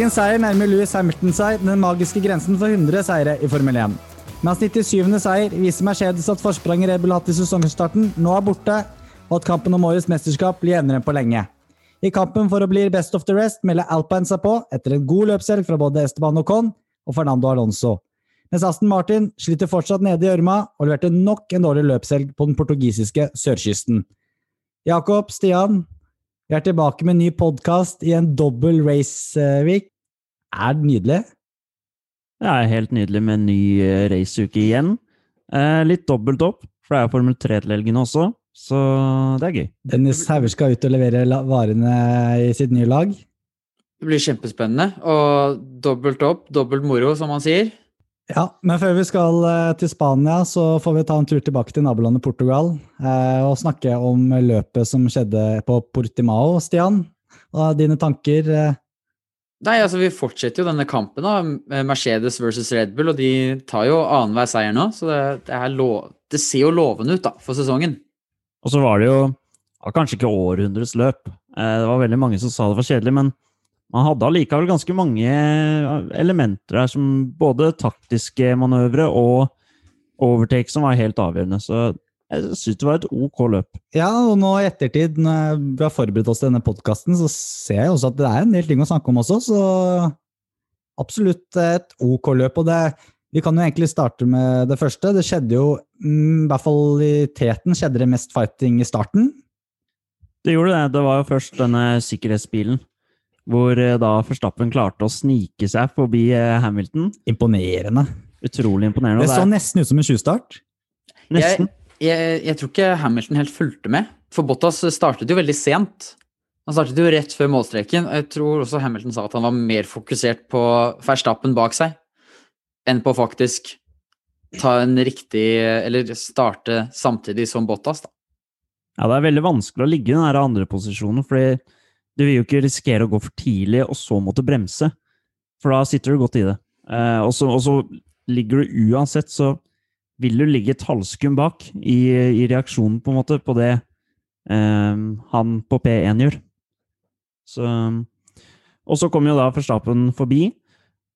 Helgens seier nærmer Louis Hamilton seg den magiske grensen for 100 seire i Formel 1. Med hans 97. seier viser Mercedes at forspranget Red Bull hatt i sesongstarten nå er borte, og at kampen om årets mesterskap blir jevnere enn på lenge. I kampen for å bli best of the rest melder Alpine seg på etter en god løpshelg fra både Esteban Ocon og Fernando Alonso. Mens Aston Martin sliter fortsatt nede i gjørma og leverte nok en dårlig løpshelg på den portugisiske sørkysten. Jakob, Stian, vi er tilbake med en ny podkast i en dobbel race-week. Er det nydelig? Det er helt nydelig med en ny eh, raceuke igjen. Eh, litt dobbelt opp, for det er Formel 3 til helgen også, så det er gøy. Dennis Hauger skal ut og levere varene i sitt nye lag. Det blir kjempespennende. Og dobbelt opp, dobbelt moro, som man sier. Ja, men før vi skal eh, til Spania, så får vi ta en tur tilbake til nabolandet Portugal eh, og snakke om løpet som skjedde på Portimao, Stian. Og dine tanker eh, Nei, altså Vi fortsetter jo denne kampen, da. Mercedes versus Red Bull, og de tar jo annenhver seier nå. Så det, det, lov, det ser jo lovende ut da, for sesongen. Og så var det jo ja, kanskje ikke århundrets løp. Eh, det var veldig mange som sa det var kjedelig, men man hadde allikevel ganske mange eh, elementer her, som både taktiske manøvre og overtake som var helt avgjørende. Så jeg syns det var et ok løp. Ja, og nå i ettertid, når vi har forberedt oss til denne podkasten, så ser jeg også at det er en del ting å snakke om også, så absolutt et ok løp. Og det, vi kan jo egentlig starte med det første. Det skjedde jo, mm, i hvert fall i teten, skjedde det mest fighting i starten. Det gjorde det. Det var jo først denne sikkerhetsbilen, hvor eh, da Verstappen klarte å snike seg forbi eh, Hamilton. Imponerende. Utrolig imponerende. Det så nesten ut som en tjuvstart. nesten. Jeg, jeg, jeg tror ikke Hamilton helt fulgte med. For Bottas startet jo veldig sent. Han startet jo rett før målstreken. og Jeg tror også Hamilton sa at han var mer fokusert på Verstappen bak seg enn på faktisk ta en riktig Eller starte samtidig som Bottas, da. Ja, det er veldig vanskelig å ligge i den her andre posisjonen, fordi du vil jo ikke risikere å gå for tidlig og så måtte bremse, for da sitter du godt i det. Eh, og så ligger du uansett, så vil du ligge et halvskum bak i, i reaksjonen på en måte på det eh, han på P1 gjør. Så, og så kommer jo da Verstappen forbi,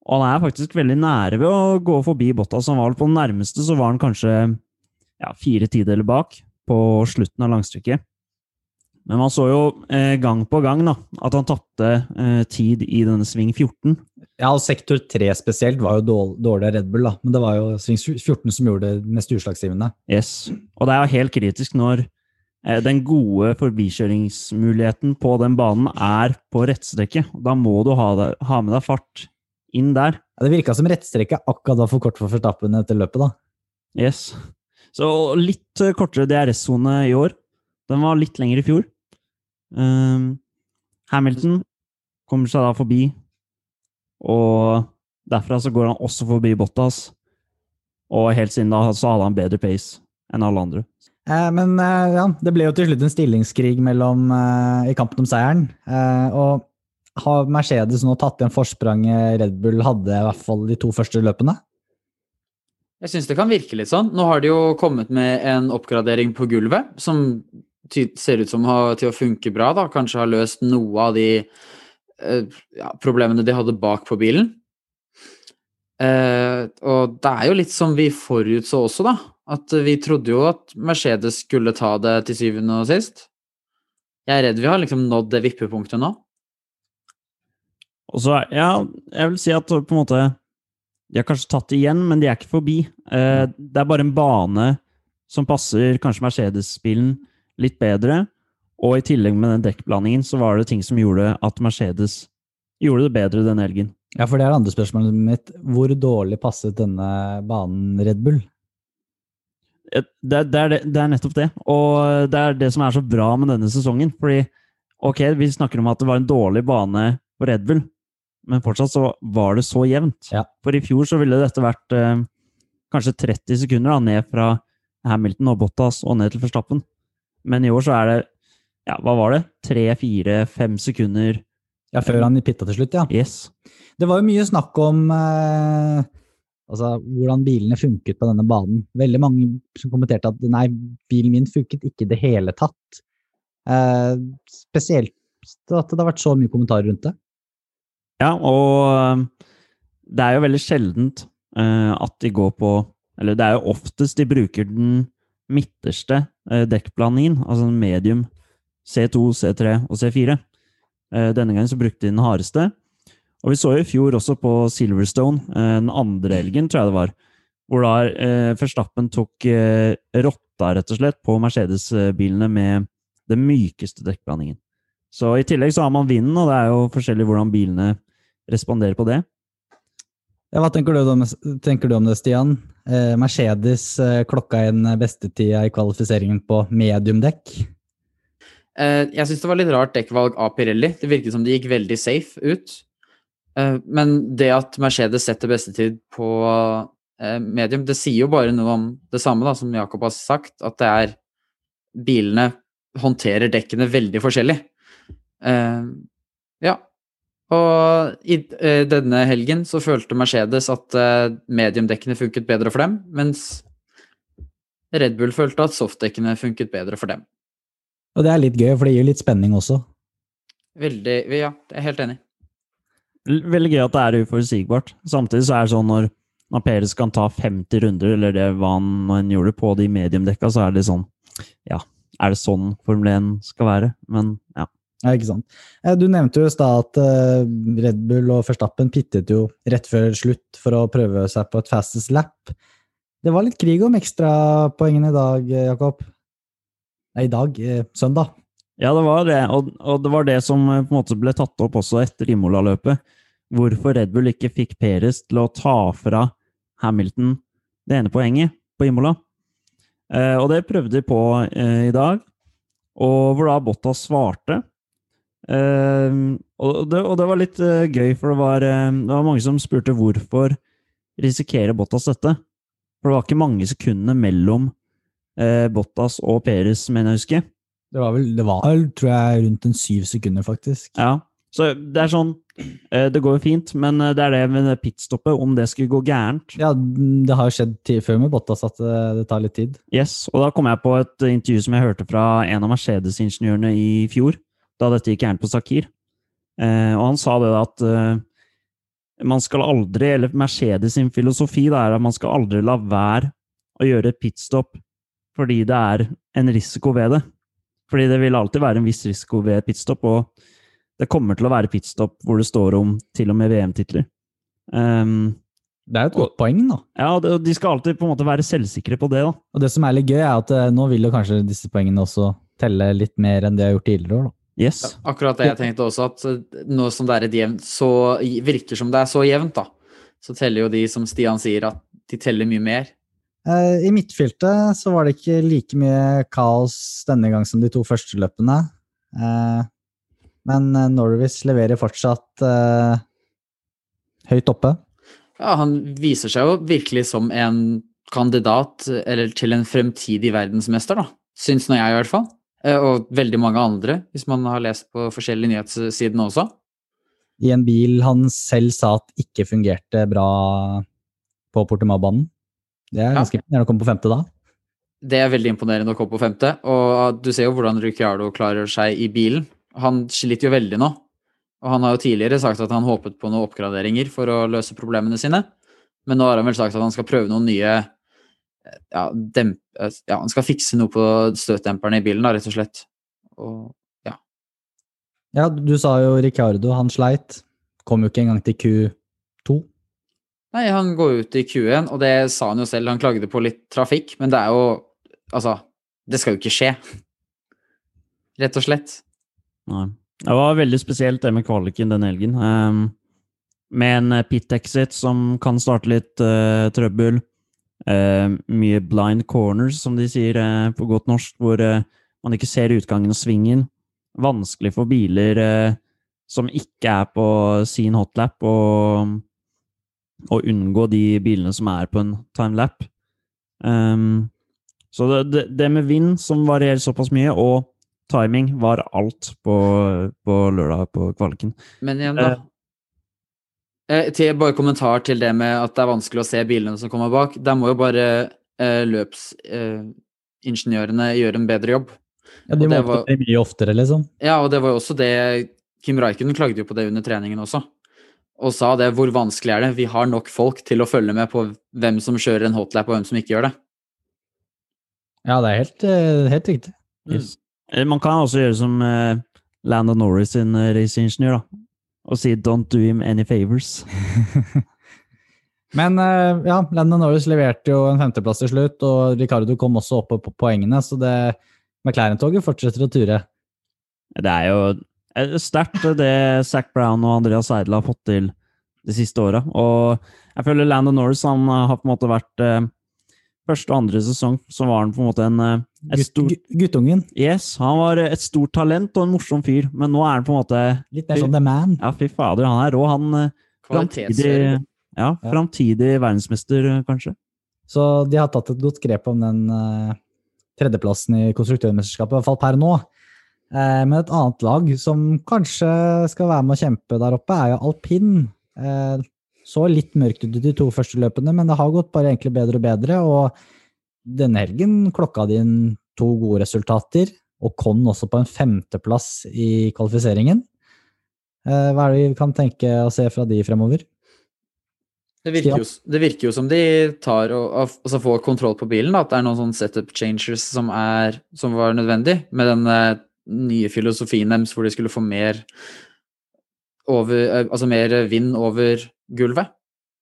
og han er faktisk veldig nære ved å gå forbi Bottas. Han var på den nærmeste, så var han kanskje ja, fire tideler bak på slutten av langstrekket. Men man så jo eh, gang på gang da, at han tapte eh, tid i denne sving 14. Ja, og sektor 3 spesielt var jo dårlig, dårlig Red Bull, da. Men det var jo sving 14 som gjorde det mest utslagsgivende. Yes. Og det er jo helt kritisk når eh, den gode forbikjøringsmuligheten på den banen er på rettstrekket. Da må du ha, det, ha med deg fart inn der. Ja, det virka som rettstrekket akkurat var for kort for Forstappen etter løpet, da. Yes. Så litt eh, kortere DRS-sone i år. Den var litt lengre i fjor. Um, Hamilton kommer seg da forbi, og derfra så går han også forbi Bottas. Og helt siden da så hadde han bedre pace enn alle andre. Eh, men eh, ja, det ble jo til slutt en stillingskrig mellom, eh, i kampen om seieren. Eh, og har Mercedes nå tatt igjen forspranget Red Bull hadde i hvert fall de to første løpene? Jeg syns det kan virke litt sånn. Nå har de jo kommet med en oppgradering på gulvet, som ser ut som har, til å funke bra. da, Kanskje har løst noe av de eh, ja, problemene de hadde bak på bilen. Eh, og det er jo litt som vi forutså også, da. At vi trodde jo at Mercedes skulle ta det til syvende og sist. Jeg er redd vi har liksom nådd det vippepunktet nå. Og så, ja, jeg vil si at på en måte De har kanskje tatt det igjen, men de er ikke forbi. Eh, det er bare en bane som passer kanskje Mercedes-bilen litt bedre. Og i tillegg med den dekkblandingen så var det ting som gjorde at Mercedes gjorde det bedre den helgen. Ja, for det er andre spørsmålet mitt. Hvor dårlig passet denne banen Red Bull? Eh, Det, det, er det, det er nettopp det. Og det er det som er så bra med denne sesongen. Fordi ok, vi snakker om at det var en dårlig bane på Red Bull, men fortsatt så var det så jevnt. Ja. For i fjor så ville dette vært eh, kanskje 30 sekunder da, ned fra Hamilton og Bottas og ned til Verstappen. Men i år så er det ja, hva var det? Tre, fire, fem sekunder. Ja, før han pitta til slutt, ja. Yes. Det var jo mye snakk om eh, altså, hvordan bilene funket på denne banen. Veldig mange som kommenterte at nei, bilen min funket ikke i det hele tatt. Eh, spesielt at det har vært så mye kommentarer rundt det. Ja, og um, det er jo veldig sjeldent eh, at de går på Eller det er jo oftest de bruker den midterste uh, dekkplanen, altså medium C2, C3 og C4. Eh, denne gangen så brukte de den hardeste. Og vi så i fjor også på Silverstone, eh, den andre helgen, tror jeg det var, hvor da eh, Verstappen tok eh, rotta, rett og slett, på Mercedes-bilene med den mykeste dekkblandingen. Så i tillegg så har man vinden, og det er jo forskjellig hvordan bilene responderer på det. Ja, hva tenker du, om, tenker du om det, Stian? Eh, Mercedes eh, klokka inn bestetida i kvalifiseringen på mediumdekk. Eh, jeg syns det var litt rart dekkvalg av Pirelli. Det virket som de gikk veldig safe ut. Eh, men det at Mercedes setter bestetid på eh, medium, det sier jo bare noe om det samme da, som Jakob har sagt, at det er bilene håndterer dekkene veldig forskjellig. Eh, ja. Og i eh, denne helgen så følte Mercedes at eh, mediumdekkene funket bedre for dem, mens Red Bull følte at softdekkene funket bedre for dem. Og det er litt gøy, for det gir litt spenning også. Veldig Ja, jeg er helt enig. Veldig gøy at det er uforutsigbart. Samtidig så er det sånn når, når Peres kan ta 50 runder, eller det hva han, han gjorde på de mediumdekka, så er det sånn Ja, er det sånn Formel 1 skal være? Men ja. Ja, ikke sant. Eh, Du nevnte jo i stad at eh, Red Bull og Verstappen pittet jo rett før slutt for å prøve seg på et fastest lap. Det var litt krig om ekstrapoengene i dag, eh, Jakob. Nei, i dag. Søndag. Ja, det var det, og, og det var det som på en måte ble tatt opp også etter Imola-løpet. Hvorfor Red Bull ikke fikk Peres til å ta fra Hamilton det ene poenget på Imola. Eh, og det prøvde de på eh, i dag, og hvor da Bottas svarte. Eh, og, det, og det var litt uh, gøy, for det var, uh, det var mange som spurte hvorfor risikerer Bottas dette. For det var ikke mange sekundene mellom eh, Bottas og Peres, mener jeg å huske. Det var vel, det var tror jeg, rundt en syv sekunder, faktisk. Ja, så det er sånn Det går jo fint, men det er det med pitstoppet, om det skulle gå gærent. Ja, det har jo skjedd før med Bottas at det tar litt tid. Yes, og da kom jeg på et intervju som jeg hørte fra en av Mercedes-ingeniørene i fjor, da dette gikk gærent på Sakir. Eh, og han sa det at eh, man skal aldri, eller Mercedes sin filosofi da, er at man skal aldri la være å gjøre pitstop fordi det er en risiko ved det. Fordi det vil alltid være en viss risiko ved pitstop, og det kommer til å være pitstop hvor det står om til og med VM-titler. Um, Det er jo et godt poeng, da. ja, og de skal alltid på en måte være selvsikre på det, da. Og det som er litt gøy, er at eh, nå vil jo kanskje disse poengene også telle litt mer enn de har gjort tidligere år, da. Yes. Akkurat det jeg tenkte også, at eh, nå som det er et jevnt, så virker som det er så jevnt, da. Så teller jo de, som Stian sier, at de teller mye mer. Eh, I midtfeltet så var det ikke like mye kaos denne gang som de to første løpene. Eh, Men Norris leverer fortsatt eh, høyt oppe. Ja, han viser seg jo virkelig som en kandidat, eller til en fremtidig verdensmester, da. Syns nå jeg, i hvert fall. Eh, Og veldig mange andre, hvis man har lest på forskjellige nyhetssidene også. I en bil han selv sa at ikke fungerte bra på Portemar-banen. Det er ganske imponerende å komme på femte da. Det er veldig imponerende å komme på femte, og du ser jo hvordan Ricciardo klarer seg i bilen. Han sliter jo veldig nå, og han har jo tidligere sagt at han håpet på noen oppgraderinger for å løse problemene sine, men nå har han vel sagt at han skal prøve noen nye ja, dempe, ja han skal fikse noe på støtdemperne i bilen, da, rett og slett. Og Ja, ja, du sa jo Ricardo, han sleit. Kom jo ikke engang til Q2. Nei, han går ut i Q1, og det sa han jo selv, han klagde på litt trafikk, men det er jo Altså, det skal jo ikke skje. Rett og slett. Nei. Det var veldig spesielt det med kvaliken denne helgen. Um, med en eh, pit exit som kan starte litt uh, trøbbel. Ehm, mye blind corners, som de sier eh, på godt norsk, hvor eh, man ikke ser utgangen og svingen. Vanskelig for biler som ikke er på sin hotlap, å unngå de bilene som er på en timelap. Um, så det, det, det med vind, som varierer såpass mye, og timing, var alt på, på lørdag på kvaliken. Men igjen, da. Eh, til bare kommentar til det med at det er vanskelig å se bilene som kommer bak. Der må jo bare eh, løpsingeniørene gjøre en bedre jobb. Ja, de må det var- det mye oftere, liksom. Ja, og det var jo også det Kim Raikkonen klagde jo på det under treningen også. og sa det, hvor vanskelig er det? Vi har nok folk til å følge med på hvem som kjører en hotlap, og hvem som ikke gjør det. Ja, det er helt, eh, helt riktig. Yes. Mm. Man kan også gjøre som uh, Landon Norris sin raceingeniør, da. Og si 'don't do him any favors'. Men eh, ja, Landon Norris leverte jo en femteplass til slutt, og Ricardo kom også opp på poengene, så det McLaren-toget fortsetter å ture. Det er jo eh, sterkt det Zac Brown og Andreas Seidel har fått til de siste åra. Og jeg føler Landon Norris han har på en måte vært eh, Første og andre sesong så var han på en måte en eh, et Gutt, stort, guttungen. Yes, han var et stort talent og en morsom fyr, men nå er han på en måte Litt mer som The Man. Ja, fy fader, han er rå. Han eh, framtidig, ja, framtidig verdensmester, eh, kanskje. Så de har tatt et godt grep om den uh, tredjeplassen i konstruktørmesterskapet, i hvert fall per nå. Eh, men et annet lag som kanskje skal være med å kjempe der oppe, er jo alpin. Eh, så litt mørkt ut de to første løpene, men det har gått bare egentlig bedre og bedre. Og denne helgen klokka de inn to gode resultater, og kom også på en femteplass i kvalifiseringen. Eh, hva er det vi kan tenke å se fra de fremover? Det virker, jo, det virker jo som de tar og, og altså får kontroll på bilen. Da, at det er noen sånne setup changers som, er, som var nødvendig, med den eh, nye filosofien deres hvor de skulle få mer over, eh, altså mer vind over gulvet.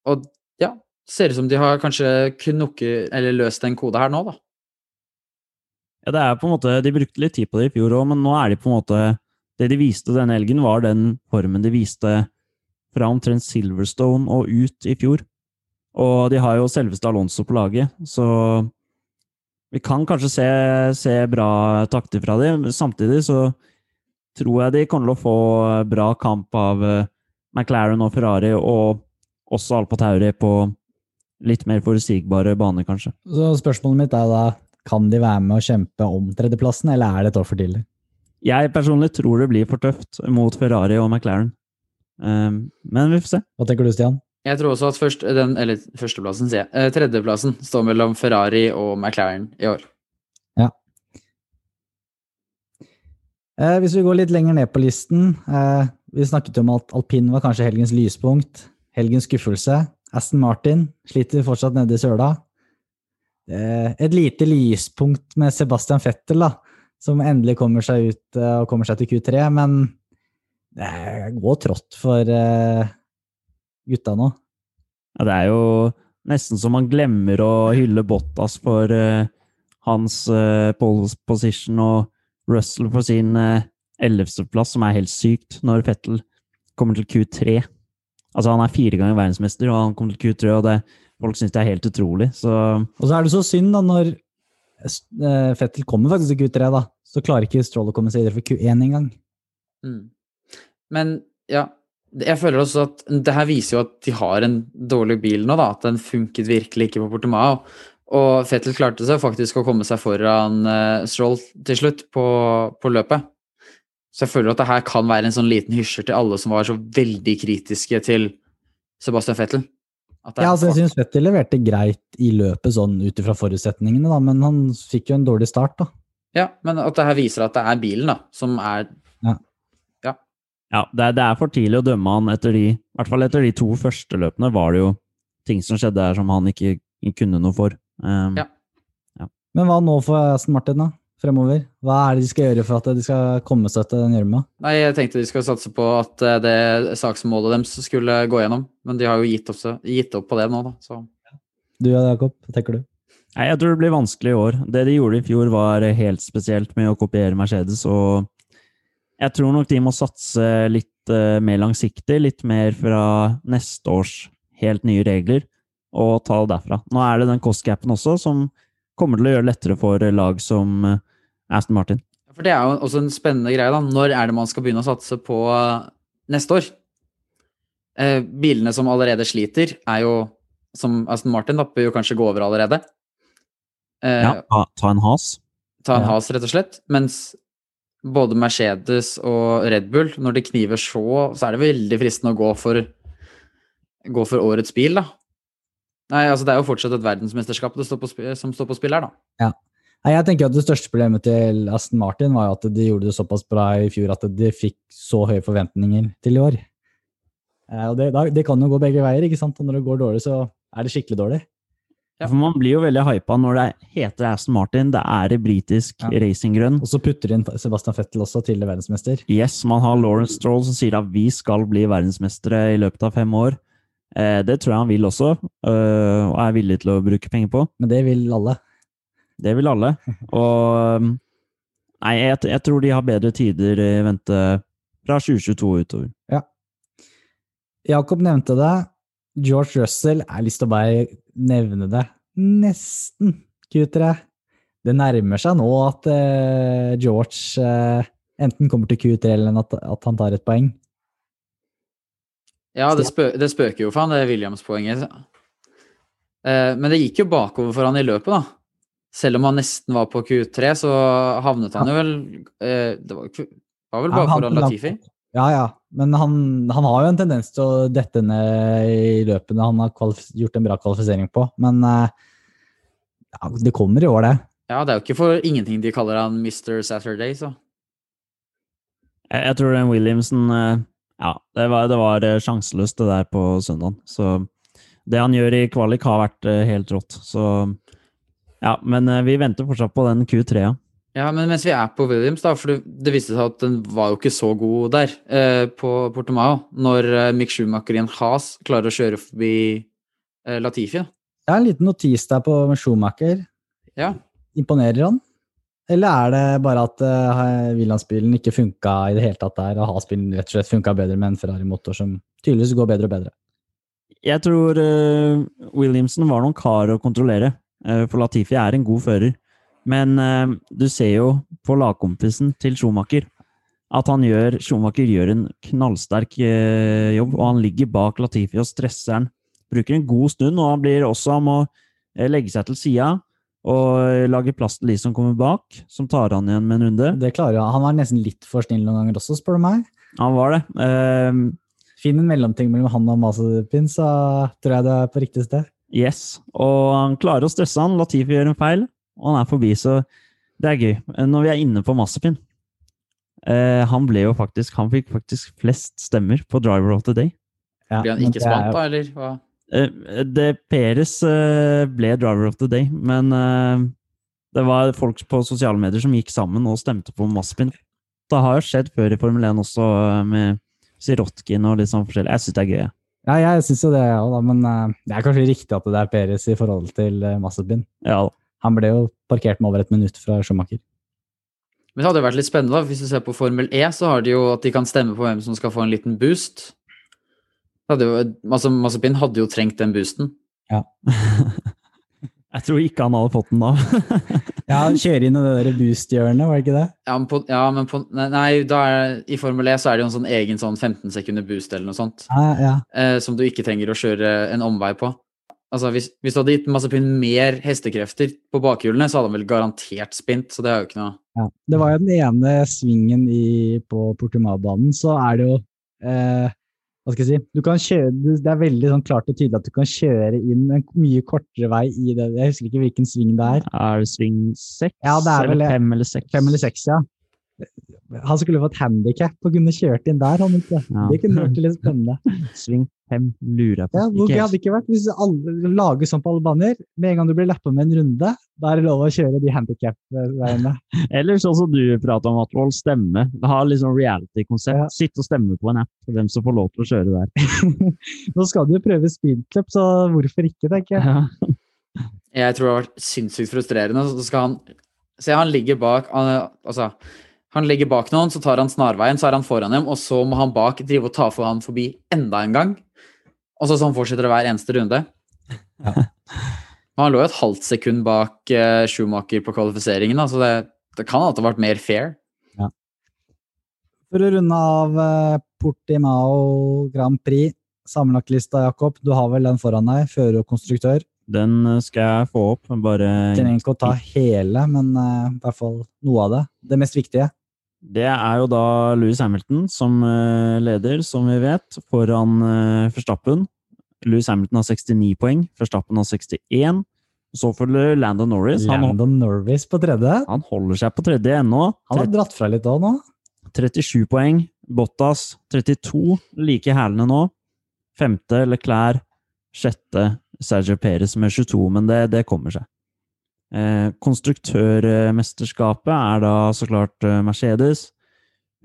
Og ja, ser ut som de har kanskje knukket eller løst en kode her nå, da. Ja, det er på en måte, De brukte litt tid på det i fjor òg, men nå er de på en måte Det de viste denne helgen, var den formen de viste fra omtrent Silverstone og ut i fjor. Og de har jo selveste Alonso på laget, så vi kan kanskje se, se bra takter fra dem. Samtidig så tror jeg de kommer til å få bra kamp av eh, McLaren og Ferrari, og også Alpa Tauri på litt mer forutsigbare baner, kanskje. Så spørsmålet mitt er da, kan de være med å kjempe om tredjeplassen, eller er det et år for tidlig? Jeg personlig tror det blir for tøft mot Ferrari og McLaren. Um, men vi får se. Hva tenker du, Stian? Jeg tror også at først, den, eller førsteplassen, sier jeg. eh, Tredjeplassen står mellom Ferrari og McLaren i år. Eh, hvis vi går litt lenger ned på listen eh, Vi snakket jo om at alpin var kanskje helgens lyspunkt. Helgens skuffelse. Aston Martin sliter fortsatt nede i søla. Eh, et lite lyspunkt med Sebastian Fettel, da, som endelig kommer seg ut eh, og kommer seg til Q3, men det går trått for eh, gutta nå. Ja, det er jo nesten så man glemmer å hylle Bottas for eh, hans pole position og Russell for sin ellevteplass, som er helt sykt, når Fettel kommer til Q3. Altså, han er fire ganger verdensmester, og han kommer til Q3, og det, folk syns det er helt utrolig. Så Og så er det så synd, da, når Fettel kommer faktisk til Q3, da, så klarer ikke Stroll å komme seg videre for Q1 engang. Mm. Men ja, jeg føler også at det her viser jo at de har en dårlig bil nå, da. At den funket virkelig ikke på Portemao. Og Fettel klarte seg faktisk å komme seg foran uh, Stroll til slutt på, på løpet. Så jeg føler at det her kan være en sånn liten hysjer til alle som var så veldig kritiske til Sebastian Fettel. At det Ja, altså, jeg syns Vettel leverte greit i løpet sånn ut ifra forutsetningene, da, men han fikk jo en dårlig start, da. ja, men at det her viser at det er bilen da, som er ja, det er, det er for tidlig å dømme han etter de I hvert fall etter de to første løpene var det jo ting som skjedde her som han ikke kunne noe for. Um, Ja. Men hva nå for Aston Martin, da? Fremover? Hva er det de skal gjøre for at de skal komme seg til den gjørma? Nei, jeg tenkte de skal satse på at eh, det saksmålet deres skulle gå gjennom, men de har jo gitt opp, så- gitt opp på det nå, da. Så Du Jakob, hva tenker du? Nei, jeg tror det blir vanskelig i år. Det de gjorde i fjor, var helt spesielt med å kopiere Mercedes, og jeg tror nok de må satse litt eh, mer langsiktig, litt mer fra neste års helt nye regler, og ta det derfra. Nå er det den cost-gapen også, som kommer til å gjøre det lettere for lag som eh, Aston Martin. For det er jo også en spennende greie, da. Når er det man skal begynne å satse på eh, neste år? Eh, bilene som allerede sliter, er jo som Aston Martin, da, bør jo kanskje gå over allerede. Eh, Ja, ta, ta en has. Ta en Ja. has, rett og slett. Mens både Mercedes og Red Bull, når det kniver så, så er det veldig fristende å gå for, gå for årets bil, da. Nei, altså det er jo fortsatt et verdensmesterskap står på som står på spill her, da. Nei, jeg tenker at Det største problemet til Aston Martin var jo at de gjorde det såpass bra i fjor at de fikk så høye forventninger til i år. Eh, og det, det kan jo gå begge veier, ikke sant? Og når det går dårlig, så er det skikkelig dårlig. Ja. For man blir jo veldig hypa når det heter Aston Martin, det er britisk Ja. racinggrønn. Og så putter de inn Sebastian Fettel også til verdensmester. Yes, man har Lawrence Stroll som sier at vi skal bli verdensmestere i løpet av fem år. Eh, det tror jeg han vil også, øh, og er villig til å bruke penger på. Men det vil alle. Det vil alle. Og Nei, jeg, jeg tror de har bedre tider i vente fra 2022 utover. utover. Jakob nevnte det. George Russell, jeg har lyst til å bare nevne det. Nesten Q3. Det nærmer seg nå at uh, George uh, enten kommer til Q3 eller at, at han tar et poeng. Ja, det, spø det spøker jo for han, det Williams-poenget. Uh, men det gikk jo bakover for han i løpet, da. Selv om han nesten var på Q3, så havnet han jo vel eh, Det var, var vel Ja, bare han- foran Latifi? Ja, ja. Men han, han har jo en tendens til å dette ned i løpene han har gjort en bra kvalifisering på. Men eh, ja, det kommer i år, det. Ja, det er jo ikke for ingenting de kaller han Mr. Saturday, så. Jeg, jeg tror den Williamson eh, Ja, det var, det var sjanseløst, det der på søndagen. Så det han gjør i kvalik, har vært helt rått. Så ja, men eh, vi venter fortsatt på den Q3-a. Ja, men mens vi er på Williams, da, for det, det viste seg at den var jo ikke så god der eh, på Portomao, når eh, Mick Schumacher i en has klarer å kjøre forbi eh, Latifi. har en liten notis der på Schumacher. Ja. Imponerer han? Eller er det bare at uh, Williams-bilen ikke funka i det hele tatt der, og Haas-bilen rett og slett funka bedre med en Ferrari-motor som tydeligvis går bedre og bedre? Jeg tror uh, Williamson var noen kar å kontrollere, for Latifi er en god fører. Men eh, du ser jo på lagkompisen til Schumacher at han gjør, Schumacher gjør en knallsterk eh, jobb, og han ligger bak Latifi og stresser han. Bruker en god stund, og han blir også Han må eh, legge seg til sida og lage plass til de som kommer bak, som tar han igjen med en runde. Det klarer han. Han var nesten litt for snill noen ganger også, spør du meg. Han var det. Eh, Finn en mellomting mellom han og Mazepin, så tror jeg det er på riktig sted. Yes, og han klarer å stresse han. Latifi gjør en feil, og han er forbi, så det er gøy. Eh, Når vi er inne på Massepin eh, Han ble jo faktisk Han fikk faktisk flest stemmer på Driver of the Day. Ja, Blir han ikke er spant, da, eller hva? Eh, det Peres eh, ble Driver of the Day, men eh, det var folk på sosiale medier som gikk sammen og stemte på Massepin. Det har jo skjedd før i Formel 1 også, eh, med Sirotkin og litt sånn forskjellig. Jeg syns det er gøy. Ja, jeg syns jo det, jeg òg, men eh, det er kanskje riktig at det er Peres i forhold til uh, Mazepin. Ja, Han ble jo parkert med over et minutt fra Schumacher. Men det hadde jo vært litt spennende, da. Hvis du ser på Formel E, så har de jo at de kan stemme på hvem som skal få en liten boost. Det Hadde jo, altså, Mazepin hadde jo trengt den boosten. Jeg tror ikke han hadde fått den da. Ja, Han kjører inn i det der boost-hjørnet, var det ikke det? Ja, men på, ja, men på Nei, er, i Formel E så er det jo en sånn egen sånn 15 sekunder boost eller noe sånt. Ja, ja. eh, som du ikke trenger å kjøre en omvei på. Altså, hvis, hvis du hadde gitt Mazepin mer hestekrefter på bakhjulene, så hadde han vel garantert spint, så det er jo ikke noe Ja. Det var jo den ene svingen i, på Portimao-banen, så er det jo eh, Hva skal jeg si du kan kjøre, Det er veldig sånn klart og tydelig at du kan kjøre inn en mye kortere vei i det. Jeg husker ikke hvilken sving det er. Er det sving seks? Ja, er eller fem eller seks? Fem eller seks, ja. Han skulle fått handikap og kunne kjørt inn der. Han ikke. Ja. Det kunne vært litt spennende. Sving fem lurer på. Ja, hvor gøy hadde det ikke vært hvis alle lager sånn på alle baner? Med en gang du blir lappa med en runde, da er det lov å kjøre de handikap-veiene. Eller sånn som du prater om, Atvold, stemme. Ha litt sånn reality-konsept. Ja. Sitte og stemme på en app for hvem som får lov til å kjøre der. Nå skal du jo prøve speedclub, så hvorfor ikke, tenker jeg. Ja. Jeg tror det har vært sinnssykt frustrerende. Så skal han Se, han ligger bak han, Altså, han ligger bak noen, så tar han snarveien, så er han foran dem, og så må han bak drive og ta for han forbi enda en gang. Og så sånn fortsetter det hver eneste runde. Ja. Men han lå jo et halvt sekund bak uh, Schumacher på kvalifiseringen, da, så det, det kan ha vært mer fair. For å runde av eh, Portimao Grand Prix, sammenlagtlista, Jakob. Du har vel den foran deg, fører og konstruktør. Den eh, skal jeg få opp. Bare Trenger ikke å ta hele, men uh, i hvert fall noe av det. Det mest viktige. Det er jo da Louis Hamilton som eh, leder, som vi vet, foran forstappen. Verstappen. Louis Hamilton har 69 poeng, Verstappen har 61. Så følger Landon Norris. Landon Norris på tredje. han holder seg på tredje ennå. Han har dratt fra litt òg nå. 37 poeng. Bottas 32, like hælene nå. Femte Leclerc. Sjette Sergio Perez med 22, men det, det kommer seg. Eh, konstruktørmesterskapet er da så klart eh, Mercedes.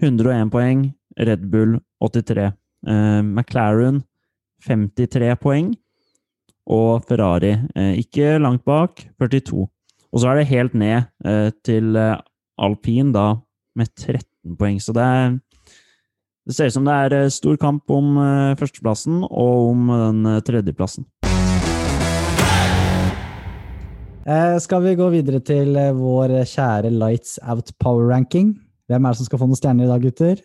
101 poeng. Red Bull 83. Eh, McLaren 53 poeng. Og Ferrari ikke langt bak, 42. Og så er det helt ned til alpin, da, med 13 poeng. Så det er Det ser ut som det er stor kamp om førsteplassen og om den tredjeplassen. Eh, skal vi gå videre til eh, vår kjære Lights Out Power Ranking? Hvem er det som skal få noen stjerner i dag, gutter?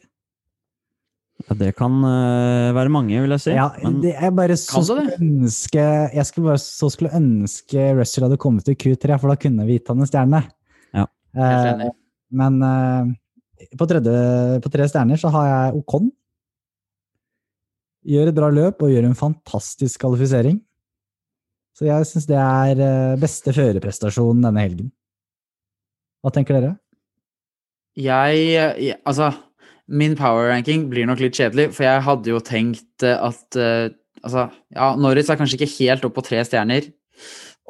Ja, det kan eh, være mange, vil jeg si. Ja, Men det er bare så skulle ønske Jeg skulle bare så skulle ønske Russell hadde kommet til Q3, for da kunne vi gitt han en stjerne. Ja. Helt enig. men på, tredje, på tre stjerner så har jeg Ocon. Gjør et bra løp og gjør en fantastisk kvalifisering. Så jeg syns det er eh, beste førerprestasjon denne helgen. Hva tenker dere? Jeg, jeg Altså, min power ranking blir nok litt kjedelig, for jeg hadde jo tenkt eh, at eh, Altså, ja, Norris er kanskje ikke helt opp på tre stjerner.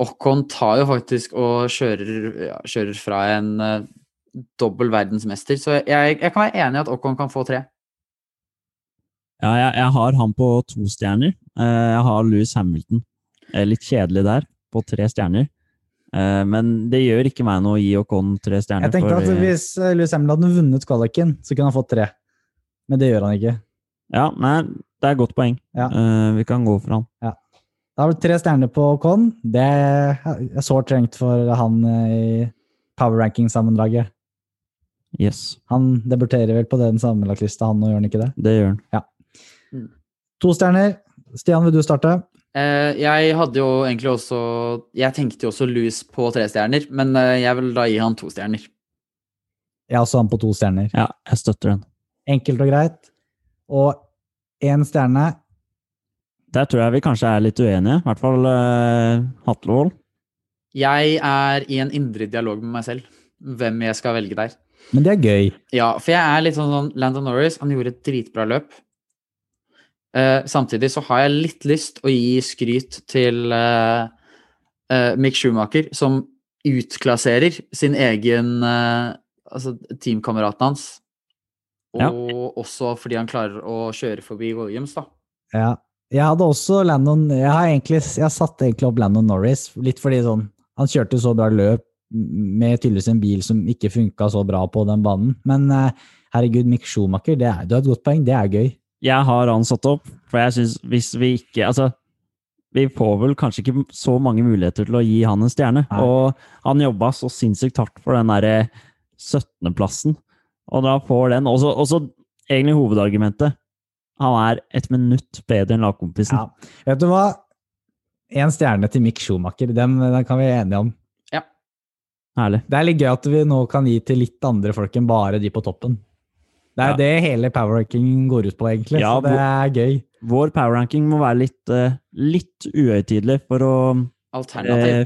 Ocon tar jo faktisk og kjører, ja, kjører fra en uh, dobbel verdensmester, så jeg, jeg kan være enig i at Ocon kan få tre. Ja, jeg, jeg har han på to stjerner. Eh, Jeg har Louis Hamilton. Eh, Litt kjedelig der, på tre stjerner. Eh, Men det gjør ikke meg noe å gi Ocon tre stjerner. Jeg tenker for- at Hvis Louis Hamilton hadde vunnet kvaliken, så kunne han fått tre. Men det gjør han ikke. Ja, nei, det er et godt poeng. Ja. Eh, Vi kan gå for han. Da har vi tre stjerner på Ocon. Det er sårt trengt for han eh, i power ranking-sammendraget. Yes, Han debuterer vel på den sammenlagtlista, han nå, gjør han ikke det? det gjør han. To stjerner. Stian, vil du starte? Eh, jeg hadde jo egentlig også Jeg tenkte jo også Louis på tre stjerner, men eh, jeg vil da gi han to stjerner. Jeg har også han på to stjerner. Ja, jeg støtter den. Enkelt og greit. Og én stjerne. Der tror jeg vi kanskje er litt uenige. I hvert fall uh, Hatlevold. Jeg er i en indre dialog med meg selv hvem jeg skal velge der. Men det er gøy. Ja, for jeg er litt sånn sånn Landon Norris, han gjorde et dritbra løp. Eh, samtidig så har jeg litt lyst å gi skryt til eh, eh, Mick Schumacher, som utklasserer sin egen eh, Altså teamkameraten hans. Og Ja. også fordi han klarer å kjøre forbi Williams, da. Ja. Jeg hadde også Landon Jeg har egentlig jeg satte egentlig opp Landon Norris, litt fordi sånn Han kjørte så bra løp med tydeligvis en bil som ikke funka så bra på den banen. Men eh, herregud, Mick Schumacher, det er, du har et godt poeng. Det er gøy. Jeg har han satt opp, for jeg syns hvis vi ikke Altså, vi får vel kanskje ikke så mange muligheter til å gi han en stjerne. Nei. Og han jobba så sinnssykt hardt for den derre 17.-plassen, og da får den også, også egentlig hovedargumentet. Han er et minutt bedre enn lagkompisen. Ja. Vet du hva? Én stjerne til Mick Schumacher. Den, den kan vi være enige om. Herlig. Det er litt gøy at vi nå kan gi til litt andre folk enn bare de på toppen. Det er Ja. det hele powerrankingen går ut på, egentlig. Ja, så det er gøy. Vår powerranking må være litt, eh, litt uhøytidelig for å Alternativ. eh,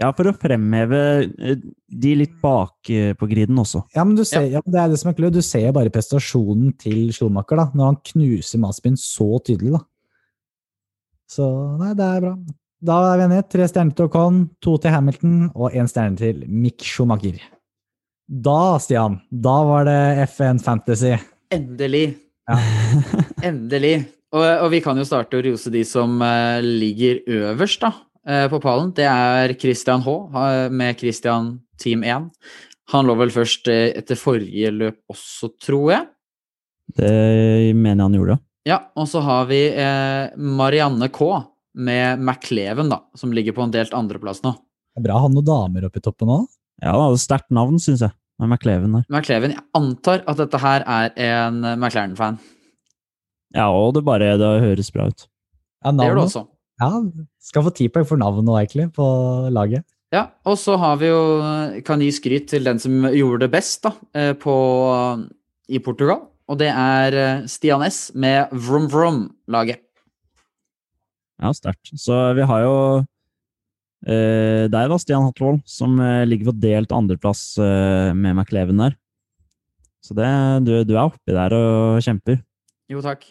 Ja, for å fremheve eh, de litt bak eh, på griden også. Ja, men du ser, ja. ja, det er det som er klart. Du ser bare prestasjonen til Schumacher da, når han knuser Maspin så tydelig. da. Så nei, det er bra. Da er vi enige. Tre stjerner til Ocon, to til Hamilton og én stjerne til Mick Schumacher. Da, Stian, da var det F1 Fantasy. Endelig. Ja. Endelig. Og, og vi kan jo starte å rose de som eh, ligger øverst da, eh, på pallen. Det er Christian H. med Christian Team 1. Han lå vel først eh, etter forrige løp også, tror jeg. Det mener jeg han gjorde. Ja, og så har vi Marianne K. med McLeven, da, som ligger på en delt andreplass nå. Det er bra å ha noen damer oppe i toppen òg. Ja, sterkt navn, syns jeg. Med McLeven der. McLeven, jeg antar at dette her er en McLaren-fan. Ja, og det bare det høres bra ut. Ja, Det gjør det også. Ja, skal få ti poeng for navnet nå, egentlig, på laget. Ja, og så har vi jo Kan gi skryt til den som gjorde det best da, eh, på, i Portugal. Og det er eh, Stian S med Vroom Vroom-laget. Ja, sterkt. Så vi har jo eh, deg da, Stian Hatlevold, som eh, ligger på delt andreplass eh, med McLeven der. Så det, du, du er oppi der og kjemper. Jo, takk.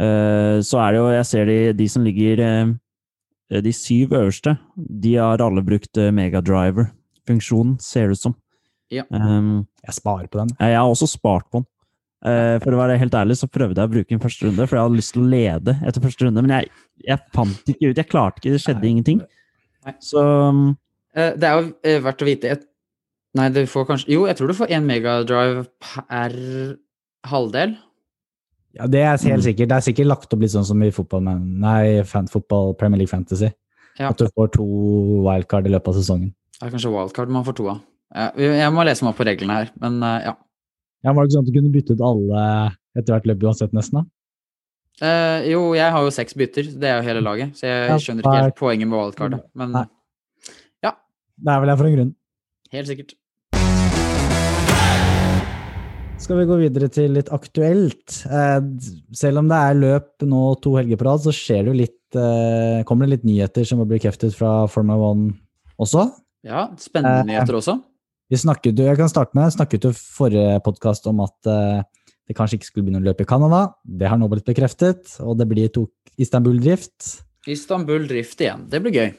Eh, så er det jo Jeg ser de, de som ligger De syv øverste, de har alle brukt megadriver-funksjonen, ser det ut som. Ja. Um, Jeg sparer på den. jeg har også spart på den. Uh, for å være helt ærlig så prøvde jeg å bruke den første runde, for jeg hadde lyst til å lede etter første runde, men jeg, jeg fant ikke ut. Jeg klarte ikke, det skjedde ingenting. Nei. Så um, Eh, Det er jo eh, verdt å vite et, Nei, du får kanskje Jo, jeg tror du får én megadrive per halvdel. Ja, Det er Mm. helt sikkert. Det er sikkert lagt opp litt sånn som i fotball, men nei, fan, fotball, Premier League Fantasy. Ja. At du får to wildcard i løpet av sesongen. Det er kanskje wildcard man får to av. Ja, jeg må lese meg opp på reglene her, men eh, ja. Ja, Var det ikke sånn at du kunne bytte ut alle etter hvert løp uansett, nesten? da? Eh, jo, jeg har jo seks bytter, det er jo hele laget, så jeg Ja, skjønner ikke helt poenget med wildcardet. Men Nei. Det er vel jeg for en grunn. helt sikkert. Skal vi gå videre til litt aktuelt? Eh, selv om det er løp nå to helger på rad, så skjer det jo litt, eh, kommer det litt nyheter som blir kreftet fra Formula One også. Ja, spennende nyheter også. Vi snakket jo, jeg kan starte med, snakket jo forrige podkast om at det kanskje ikke skulle begynne å løpe i Canada. Det har nå blitt bekreftet, og det blir Istanbul-drift. Istanbul Drift igjen. Det blir gøy.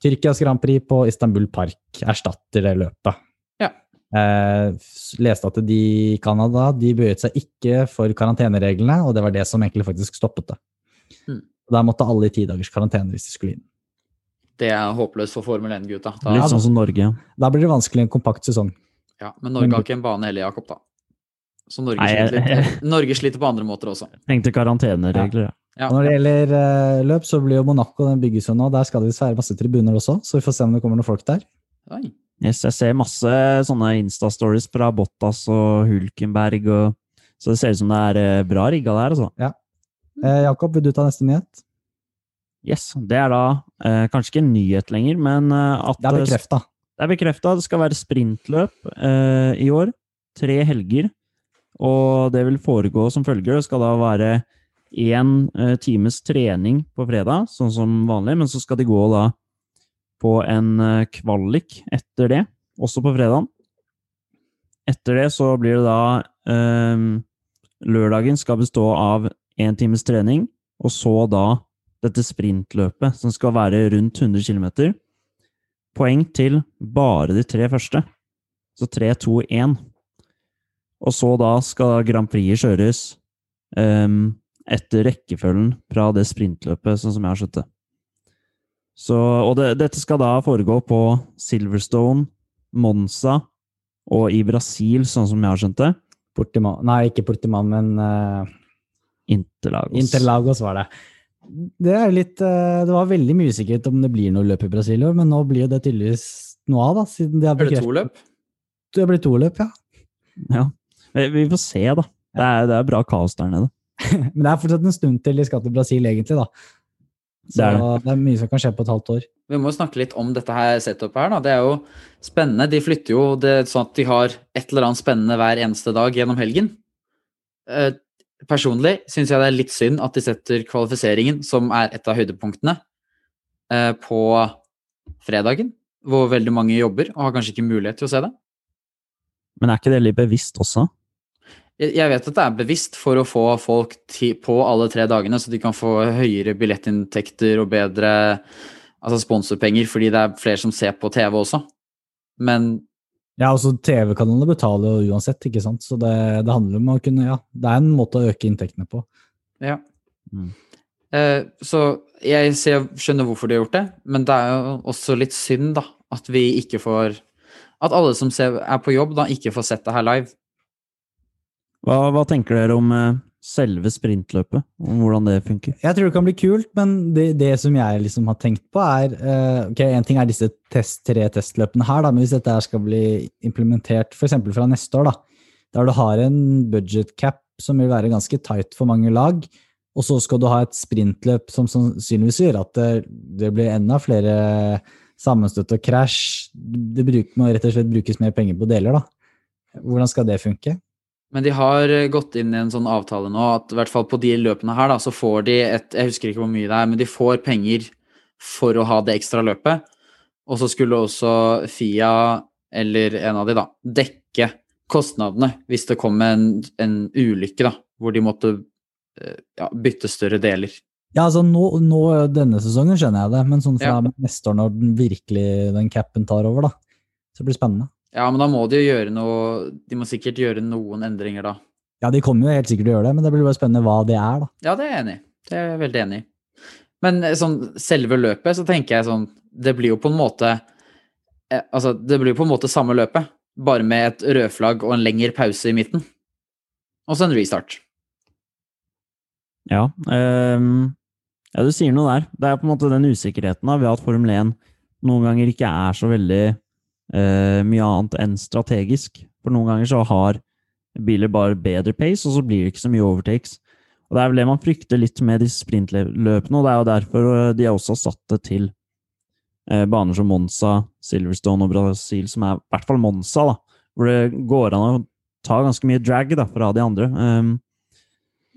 Tyrkias Grand Prix på Istanbul Park erstatter det løpet. Ja. Eh, leste at de i Canada de bøyet seg ikke for karantenereglene, og det var det som egentlig faktisk stoppet det. Mm. Der måtte alle i ti dagers karantene hvis de skulle inn. Det er håpløst for Formel 1-gutta. litt sånn som Norge. Da blir det vanskelig en kompakt sesong. Ja, men Norge har ikke en bane heller, Jakob, da. Så Norge, Nei, jeg- sliter litt. Norge sliter på andre måter også. Tenkte karanteneregler, ja. Ja, når det gjelder uh, løp, så blir jo Monaco den bygges jo nå. Der skal det visst være masse tribuner også, så vi får se om det kommer noen folk der. Oi. Yes, jeg ser masse sånne Insta-stories fra Bottas og Hulkenberg, og, så det ser ut som det er uh, bra rigga der, altså. Eh, Jakob, vil du ta neste nyhet? Yes, det er da eh, kanskje ikke en nyhet lenger, men at Det er bekrefta. Det er bekrefta. Det skal være sprintløp eh, i år. Tre helger. Og det vil foregå som følger. Det skal da være én eh, times trening på fredag, sånn som vanlig, men så skal de gå da på en eh, kvalik etter det, også på fredagen. Etter det så blir det da eh, Lørdagen skal bestå av én times trening, og så da dette sprintløpet, som skal være rundt 100 km poeng til bare de tre første. Så 3, 2, 1. Og så da skal Grand Prix kjøres um, etter rekkefølgen fra det sprintløpet, sånn som jeg har skjønt det. Så, og det, dette skal da foregå på Silverstone, Monza og i Brasil, sånn som jeg har skjønt det. Portimao Nei, ikke Portiman, men uh, Interlagos. Interlagos var det. Det er litt uh, Det var veldig mye usikkerhet om det blir noe løp i Brasil i år, men nå blir det tydeligvis noe av, da, siden de har Er det to løp? Det blir to løp, ja. Ja. Vi, vi får se, da. Det er, det er bra kaos der nede. Men det er fortsatt en stund til de skal til Brasil, egentlig, da. Så Det det er er, mye som kan skje på et halvt år. Vi må snakke litt om dette her setupet her, da. Det er jo spennende. De flytter jo det sånn at de har et eller annet spennende hver eneste dag gjennom helgen. Eh, personlig syns jeg det er litt synd at de setter kvalifiseringen, som er et av høydepunktene, eh, på fredagen. Hvor veldig mange jobber og har kanskje ikke mulighet til å se det. Men er ikke det litt bevisst også? Jeg vet at det er bevisst for å få folk på alle tre dagene, så de kan få høyere billettinntekter og bedre altså sponsorpenger, fordi det er flere som ser på TV også. Men Ja, altså TV-kanalene betaler jo uansett, ikke sant. Så det, det handler om å kunne Ja, det er en måte å øke inntektene på. ja. Mm. Eh, så jeg ser, skjønner hvorfor de har gjort det, men det er jo også litt synd, da, at vi ikke får At alle som ser, er på jobb, da ikke får sett det her live. Hva, hva tenker dere om eh, selve sprintløpet? Om hvordan det funker? Jeg tror det kan bli kult, men det, det som jeg liksom har tenkt på, er uh, Ok, en ting er disse test, tre testløpene her, da, men hvis dette skal bli implementert f.eks. fra neste år, da, der du har en budget cap som vil være ganske tight for mange lag, og så skal du ha et sprintløp som sannsynligvis gjør at det, det blir enda flere sammenstøt og krasj. Det bruk, må rett og slett brukes mer penger på deler, da. Hvordan skal det funke? Men de har eh, gått inn i en sånn avtale nå at i hvert fall på de løpene her, da, så får de et Jeg husker ikke hvor mye det er, men de får penger for å ha det ekstra løpet. Og så skulle også Fia, eller en av de, da, dekke kostnadene hvis det kom en, en ulykke, da, hvor de måtte eh, ja, bytte større deler. Ja, altså nå, nå denne sesongen skjønner jeg det, men sånn fra Ja. neste år når den virkelig den capen tar over, da. Så blir det spennende. Ja, men da må de jo gjøre noe De må sikkert gjøre noen endringer da. Ja, de kommer jo helt sikkert til å gjøre det, men det blir bare spennende hva det er, da. Ja, det er jeg enig i. Det er jeg veldig enig i. Men eh, sånn selve løpet, så tenker jeg sånn Det blir jo på en måte eh, Altså, det blir jo på en måte samme løpet, bare med et rødflagg og en lengre pause i midten. Og så en restart. Ja, um, ja, du sier noe der. Det er på en måte den usikkerheten da, ved at Formel 1 noen ganger ikke er så veldig eh, mye annet enn strategisk. For noen ganger så har biler bare bedre pace, og så blir det ikke så mye overtakes. Og Det er vel det man frykter litt med de sprintløpene, og det er jo derfor de har også satt det til eh, baner som Monza, Silverstone og Brasil, som er i hvert fall Monza, da, hvor det går an å ta ganske mye drag da, fra de andre. Um,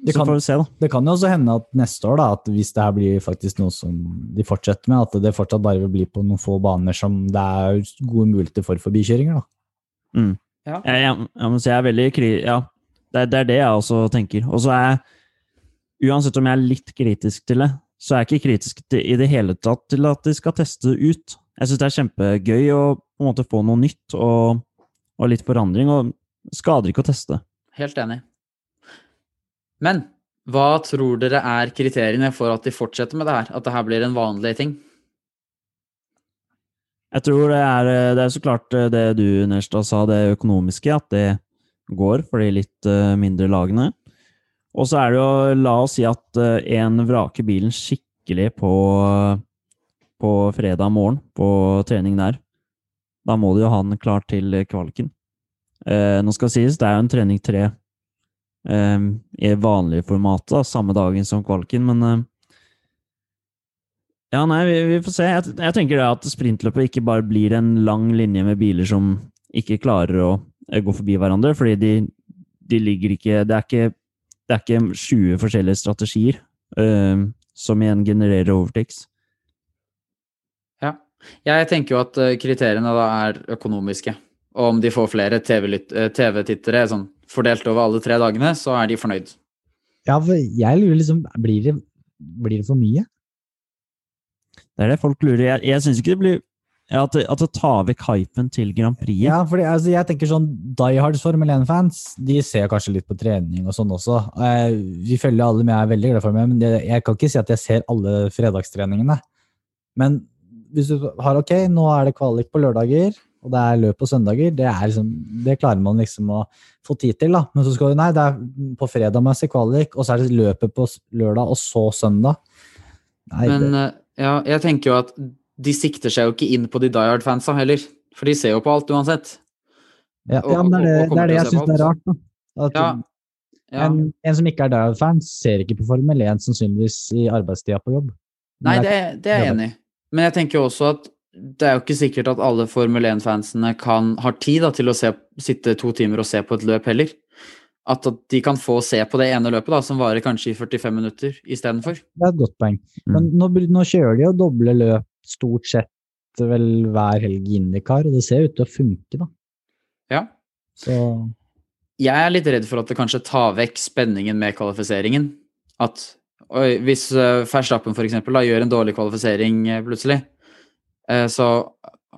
Det så kan- får vi se, da. Det kan jo også hende at neste år, da, at hvis det her blir faktisk noe som de fortsetter med, at det fortsatt bare vil bli på noen få baner som det er gode muligheter for forbikjøringer, da. Ja. Jeg, jeg, jeg må si jeg er veldig kri... Ja, det det er det jeg også tenker. Og så er jeg, uansett om jeg er litt kritisk til det, så er jeg ikke kritisk til, i det hele tatt til at de skal teste det ut. Jeg syns det er kjempegøy å på en måte få noe nytt og, og litt forandring, og skader ikke å teste. Helt enig. Men hva tror dere er kriteriene for at de fortsetter med det her? At det her blir en vanlig ting? Jeg tror det er, det er så klart eh, det du, Nerstad, sa, det økonomiske, at det går for de litt eh, mindre lagene. Og så er det jo, la oss si at eh, en vraker bilen skikkelig på, på fredag morgen, på trening der. Da må du jo ha den klar til kvaliken. Eh, nå skal det sies, det er jo en trening tre eh, i vanlig format, da, samme dagen som kvaliken, men eh, ja, nei, vi, vi får se. Jeg, jeg tenker det at sprintløpet ikke bare blir en lang linje med biler som ikke klarer å eh, gå forbi hverandre, fordi de, de ligger ikke det ikke, det er ikke 20 forskjellige strategier uh, som igjen genererer overtakes. Ja. Jeg tenker jo at eh, kriteriene da er økonomiske. Og om de får flere TV-tittere, eh, TV-tittere sånn fordelt over alle tre dagene, så er de fornøyd. Ja, for jeg lurer liksom, blir det, blir det for mye? Det er det folk lurer. Jeg, jeg syns ikke det blir at, at det tar vekk hypen til Grand Prix. Ja, fordi altså, jeg tenker sånn Die Hard Formel 1-fans, de ser kanskje litt på trening og sånn også. Eh, vi følger alle med, jeg er veldig glad for meg, men det, jeg kan ikke si at jeg ser alle fredagstreningene. Men hvis du har ok, nå er det kvalik på lørdager, og det er løp på søndager, det, er liksom, det klarer man liksom å få tid til, da. Men så skal du, nei, det er på fredag se kvalik, og så er det løpet på lørdag, og så søndag. Nei, Men det, eh, ja, jeg tenker jo at de sikter seg jo ikke inn på de Die Hard-fansa heller. For de ser jo på alt uansett. ja, og- ja, men det er det, det, er det jeg syns er rart. Da. At, Ja. Ja. En, en som ikke er Die Hard-fan, ser ikke på Formel 1 sannsynligvis i arbeidstida på jobb. Nei, det, det er jeg enig i. Men jeg tenker jo også at det er jo ikke sikkert at alle Formel 1-fansene kan har tid da, til å se, sitte to timer og se på et løp heller. At, at de kan få se på det ene løpet, da, som varer kanskje i 45 minutter istedenfor. Det er et godt poeng. Mm. Men nå, nå kjører de jo doble løp stort sett vel hver helg i IndyCar, og det ser ut til å funke, da. Ja. Så Jeg er litt redd for at det kanskje tar vekk spenningen med kvalifiseringen. At oi, hvis uh, Verstappen for eksempel gjør en dårlig kvalifisering uh, plutselig, så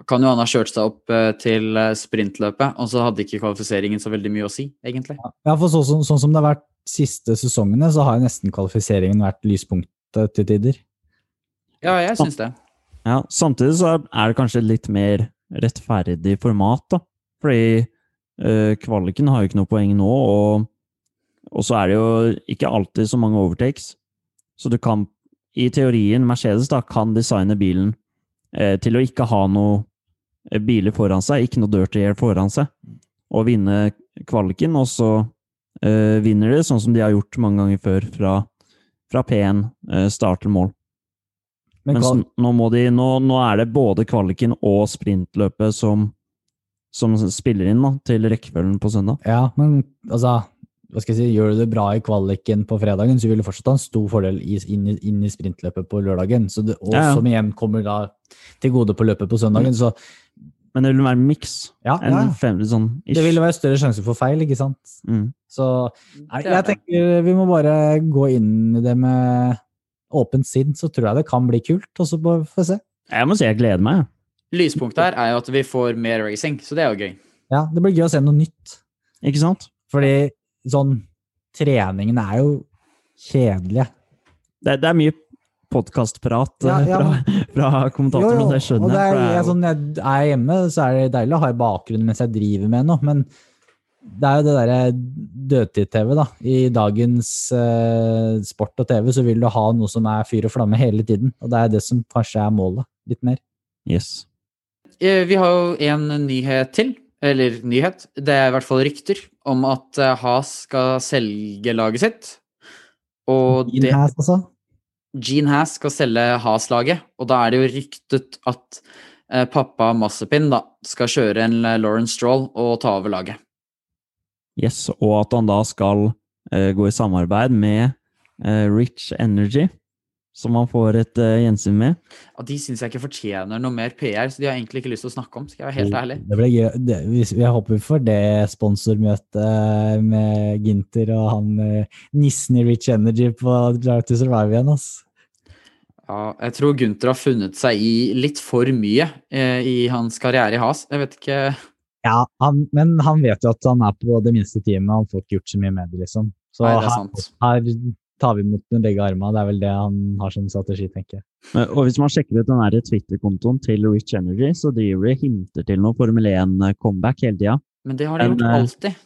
kan jo han ha kjørt seg opp eh, til eh, sprintløpet, og så hadde ikke kvalifiseringen så veldig mye å si, egentlig. ja, for sånn, som- sånn som det har vært siste sesongene, så har jo nesten kvalifiseringen vært lyspunktet til tider. Ja, jeg syns det. Ja, samtidig så er det kanskje litt mer rettferdig format, da. Fordi eh, kvaliken har jo ikke noe poeng nå, og, og så er det jo ikke alltid så mange overtakes. Så du kan, i teorien, Mercedes da, kan designe bilen eh, til å ikke ha noe eh, biler foran seg, ikke noe dirty air foran seg, og vinne kvaliken, og så eh, vinner de, sånn som de har gjort mange ganger før, fra, fra P1 eh, start til mål. Men Mens nå, må de, nå, nå er det både kvaliken og sprintløpet som, som spiller inn da, til rekkefølgen på søndag. ja, men altså hva skal jeg si, Gjør du det bra i kvaliken på fredagen, så vil du fortsatt ha en stor fordel inn, i, inn i sprintløpet på lørdagen. Så det, og Ja, ja. som igjen kommer da til gode på løpet på søndagen. Så Men det vil være en miks. Ja, En ja. fem, sånn. Det vil være større sjanse for feil, ikke sant? mm. Så nei, jeg tenker vi må bare gå inn i det med åpent sinn, så tror jeg det kan bli kult. Og så får vi se. Jeg må si jeg gleder meg. Lyspunktet her er jo at vi får mer racing, så det er jo gøy. Ja, det blir gøy å se noe nytt. Ikke sant? Fordi sånn Treningene er jo kjedelige. Det, det er mye podkastprat Ja, ja, fra, fra kommentatoren, og det skjønner og det er, jeg. for jeg, sånn, jeg er hjemme, så er det deilig å ha i bakgrunnen mens jeg driver med noe, men det er jo det derre dødtid-TV, da. I dagens eh, sport og TV så vil du ha noe som er fyr og flamme hele tiden, og det er det som kanskje er målet. Litt mer. Yes. Eh, Vi har jo en nyhet til. Eller nyhet. Det er i hvert fall rykter om at Haas Has skal selge laget sitt. Og det, Her, altså. Gene Haas skal selge Haas-laget, og da er det jo ryktet at eh, pappa Massepin da skal kjøre en Lauren Lawrence Stroll og ta over laget. yes. Og at han da skal eh, gå i samarbeid med eh, Rich Energy, som han får et uh, gjensyn med. Ja, de syns jeg ikke fortjener noe mer PR, så de har egentlig ikke lyst til å snakke om, skal jeg være helt ærlig. Det blir gøy. Det, vi, jeg håper vi får det sponsormøtet med Ginter og han eh, nissen i Rich Energy på Drive to Survive igjen. ass. Ja, jeg tror Gunther har funnet seg i litt for mye eh, i hans karriere i Has. Jeg vet ikke Ja, han, men han vet jo at han er på det minste teamet, han får ikke gjort så mye med det, liksom. Så Nei, det er her, her tar vi imot med begge armene. Det er vel det han har som strategi, tenker jeg. Og hvis man sjekker ut den Twitter-kontoen til Rich Energy, så driver de hinter til noe Formel 1-comeback hele tida. Men det har de gjort eh, alltid.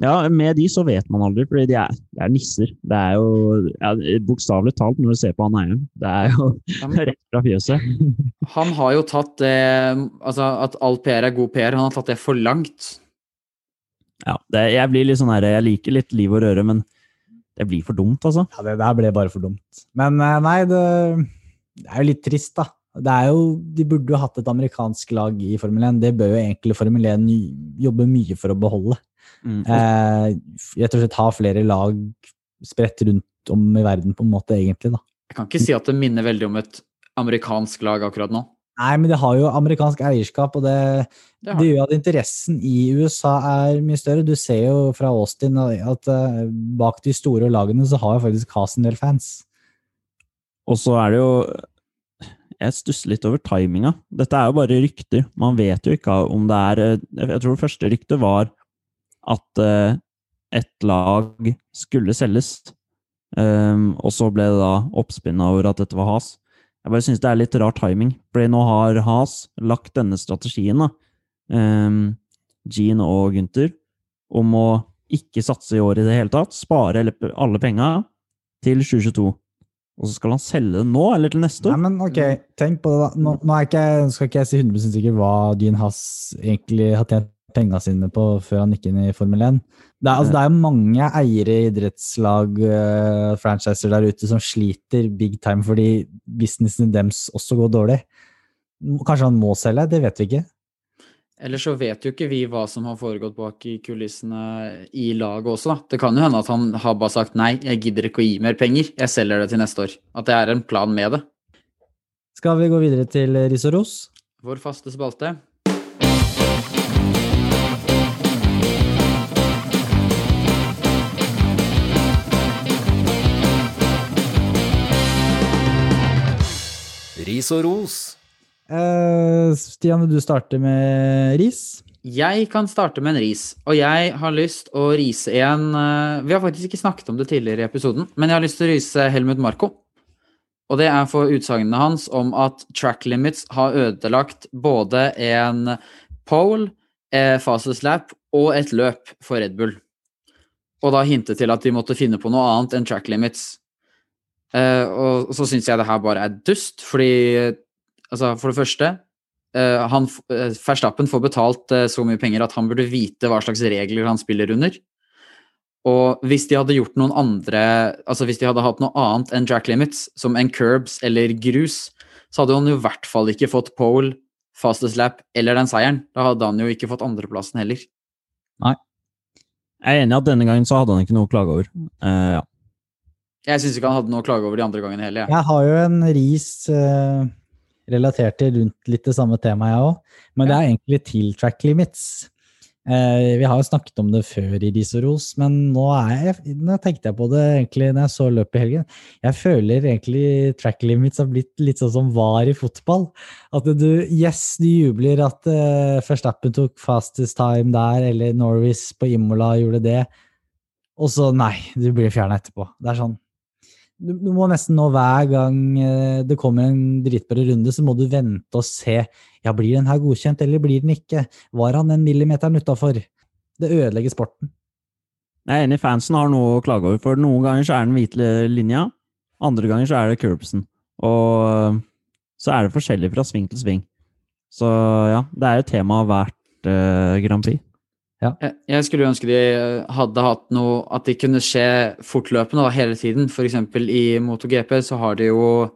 Ja, med de så vet man aldri, fordi de er, de er nisser. Det er jo ja, bokstavelig talt når du ser på han eieren. Det er jo Ja, rett fra fjøset. Han har jo tatt det Altså at all PR er god PR, han har tatt det for langt. Ja, det, jeg blir litt sånn her, jeg liker litt liv og røre, men det blir for dumt, altså. Ja, det der ble bare for dumt. Men eh, nei, det, det er jo litt trist, da. Det er jo, de burde jo hatt et amerikansk lag i Formel 1. Det bør jo egentlig Formel 1 jobbe mye for å beholde. Mm. Eh, rett og slett ha flere lag spredt rundt om i verden, på en måte, egentlig. da. Jeg kan ikke si at det minner veldig om et amerikansk lag akkurat nå. Nei, men det har jo amerikansk eierskap, og det, Det det gjør at interessen i USA er mye større. Du ser jo fra Austin at uh, bak de store lagene så har jo faktisk hasen del fans. Og så er det jo Jeg stusser litt over timinga. Dette er jo bare rykter. Man vet jo ikke om det er eh, Jeg tror det første ryktet var at uh, et lag skulle selges. Um, og så ble det da oppspinn over at dette var Has. Jeg bare syns det er litt rar timing, for nå har Has lagt denne strategien, da, um, Gene og Gunther, om å ikke satse i år i det hele tatt, spare alle, penga til 2022. Og så skal han selge det nå, eller til neste år? Nei, men ok, tenk på det da. Nå, nå ikke, skal ikke jeg si 100 sikker hva Gene Haas egentlig har tjent penga sine på før han gikk inn i Formel 1. Det er, altså, det er mange eiere i idrettslag, uh, franchiser der ute, som sliter big time fordi businessen deres også går dårlig. Kanskje han må selge, det vet vi ikke. Ellers så vet jo ikke vi hva som har foregått bak i kulissene i laget også, da. Det kan jo hende at han har bare sagt nei, jeg gidder ikke å gi mer penger, jeg selger det til neste år. At det er en plan med det. Skal vi gå videre til ris og ros? Vår faste spalte. Ris og ros. Uh, Stian, vil du starte med ris? Jeg kan starte med en ris, og jeg har lyst å rise en uh, Vi har faktisk ikke snakket om det tidligere i episoden, men jeg har lyst til å rise Helmut Marko. Og det er for utsagnene hans om at track limits har ødelagt både en pole, eh, fastest lap og et løp for Red Bull. Og da hintet til at de måtte finne på noe annet enn track limits. Eh, og så syns jeg det her bare er dust, fordi altså, for det første eh, han, eh, Verstappen får betalt så mye penger at han burde vite hva slags regler han spiller under. Og hvis de hadde gjort noen andre Altså hvis de hadde hatt noe annet enn track limits, som en curbs eller grus, så hadde han jo i hvert fall ikke fått pole, fastest lap eller den seieren. Da hadde han jo ikke fått andreplassen heller. Nei. Jeg er enig i at denne gangen så hadde han ikke noe å klage over. Uh, ja. Jeg syns ikke han hadde noe å klage over de andre gangene heller. jeg. Jeg har jo en ris relatert til rundt litt det samme temaet, jeg òg. Men det er egentlig til track limits. Uh, vi har jo snakket om det før i Ris og ros, men nå, er jeg, nå tenkte jeg på det egentlig når jeg så løpet i helgen. Jeg føler egentlig track limits har blitt litt sånn som var i fotball. At du, yes, du jubler at uh, Verstappen tok fastest time der, eller Norris på Imola gjorde det, og så nei, du blir fjerna etterpå. Det er sånn du, du, må nesten nå hver gang eh, det kommer en dritbra runde, så må du vente og se. Ja, blir den her godkjent, eller blir den ikke? Var han en millimeteren utafor? Det ødelegger sporten. Jeg er enig, fansen har noe å klage over. For noen ganger så er den hvite linja, andre ganger så er det curbsen. Og så er det forskjellig fra sving til sving. Så ja, det er jo tema hvert uh, Grand Prix. Ja. Jeg skulle ønske de hadde hatt noe At de kunne skje fortløpende da, hele tiden. F.eks. i MotoGP så har de jo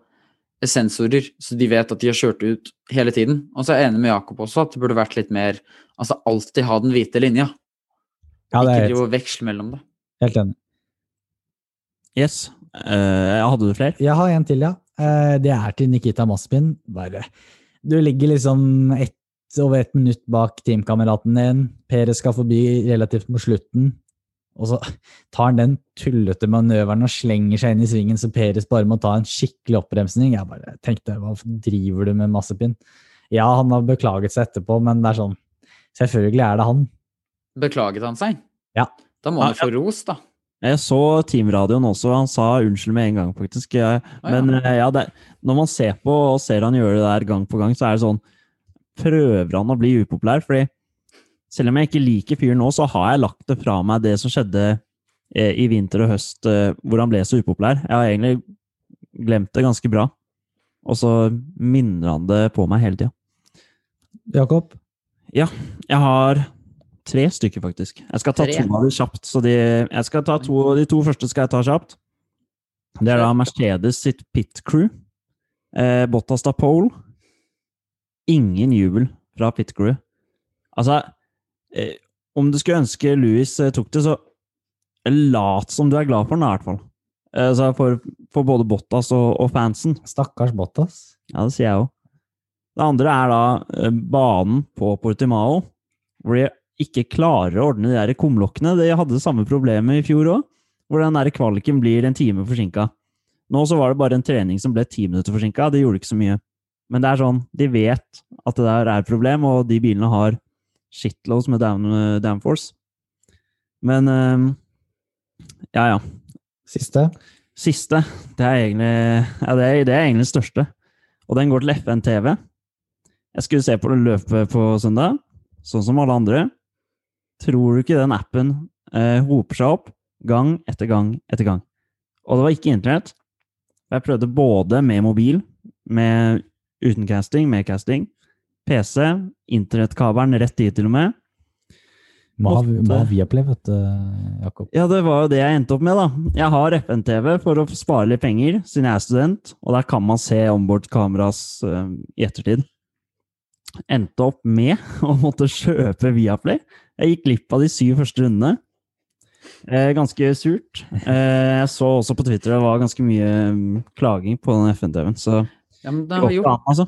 sensorer, så de vet at de har kjørt ut hele tiden. Og så er jeg enig med Jakob også at det burde vært litt mer Altså alltid ha den hvite linja. Ja, det er Ikke drive og veksle mellom det. Helt enig. Yes. Uh, hadde du flere? Jeg har en til, ja. Uh, det er til Nikita Maspin. Bare Du ligger liksom ett over ett minutt bak teamkameraten din. Pere skal forbi relativt mot slutten. Og så tar han den tullete manøveren og slenger seg inn i svingen, så Peres bare må ta en skikkelig oppbremsning. Jeg bare tenkte, hva driver du med massepinn? Ja, han har beklaget seg etterpå, men det er sånn Selvfølgelig er det han. Beklaget han seg? Ja. Da må han få ros, da. Jeg så teamradioen også, han sa unnskyld med en gang, faktisk. Men ah, ja, det, når man ser på og ser han gjøre det der gang på gang, så er det sånn prøver han å bli upopulær. fordi selv om jeg ikke liker fyren nå, så har jeg lagt det fra meg, det som skjedde eh, i vinter og høst, eh, hvor han ble så upopulær. Jeg har egentlig glemt det ganske bra. Og så minner han det på meg hele tida. Jakob? Ja, jeg har tre stykker, faktisk. Jeg skal ta tre. to av dem kjapt. Så de, jeg skal ta to, de to første skal jeg ta kjapt. Det er da Mercedes sitt pit crew. Eh, Bottas da pole ingen jubel fra pit crew. Altså, eh, om du skulle ønske Louis eh, tok det, så lat som du er glad for den, i hvert fall. Eh, altså for, for, både Bottas og, og, fansen. Stakkars Bottas. Ja, det sier jeg òg. Det andre er da eh, banen på Portimao, hvor de ikke klarer å ordne de der kumlokkene. De hadde det samme problemet i fjor òg, hvor den der kvaliken blir en time forsinka. Nå så var det bare en trening som ble ti minutter forsinka. Det gjorde ikke så mye. Men det er sånn, de vet at det der er et problem, og de bilene har shitloads med down, downforce. Men um, ja, ja. Siste? Siste. Det er egentlig ja, det er, det er egentlig største. Og den går til FN TV. Jeg skulle se på det løpet på søndag, sånn som alle andre. Tror du ikke den appen eh, hoper seg opp gang etter gang etter gang? Og det var ikke internett. Jeg prøvde både med mobil, med uten casting, med casting. PC, internettkabelen rett dit, til og med. Hva har vi opplevd, vet du, Jakob? Ja, det var jo det jeg endte opp med, da. Jeg har FN-TV for å spare litt penger, siden jeg er student, og der kan man se onboard-kameras uh, i ettertid. Endte opp med å måtte kjøpe Viaplay. Jeg gikk glipp av de syv første rundene. Eh, ganske surt. Eh, jeg så også på Twitter det var ganske mye um, klaging på den FN-TV-en, så ja, men den har, gjort, altså.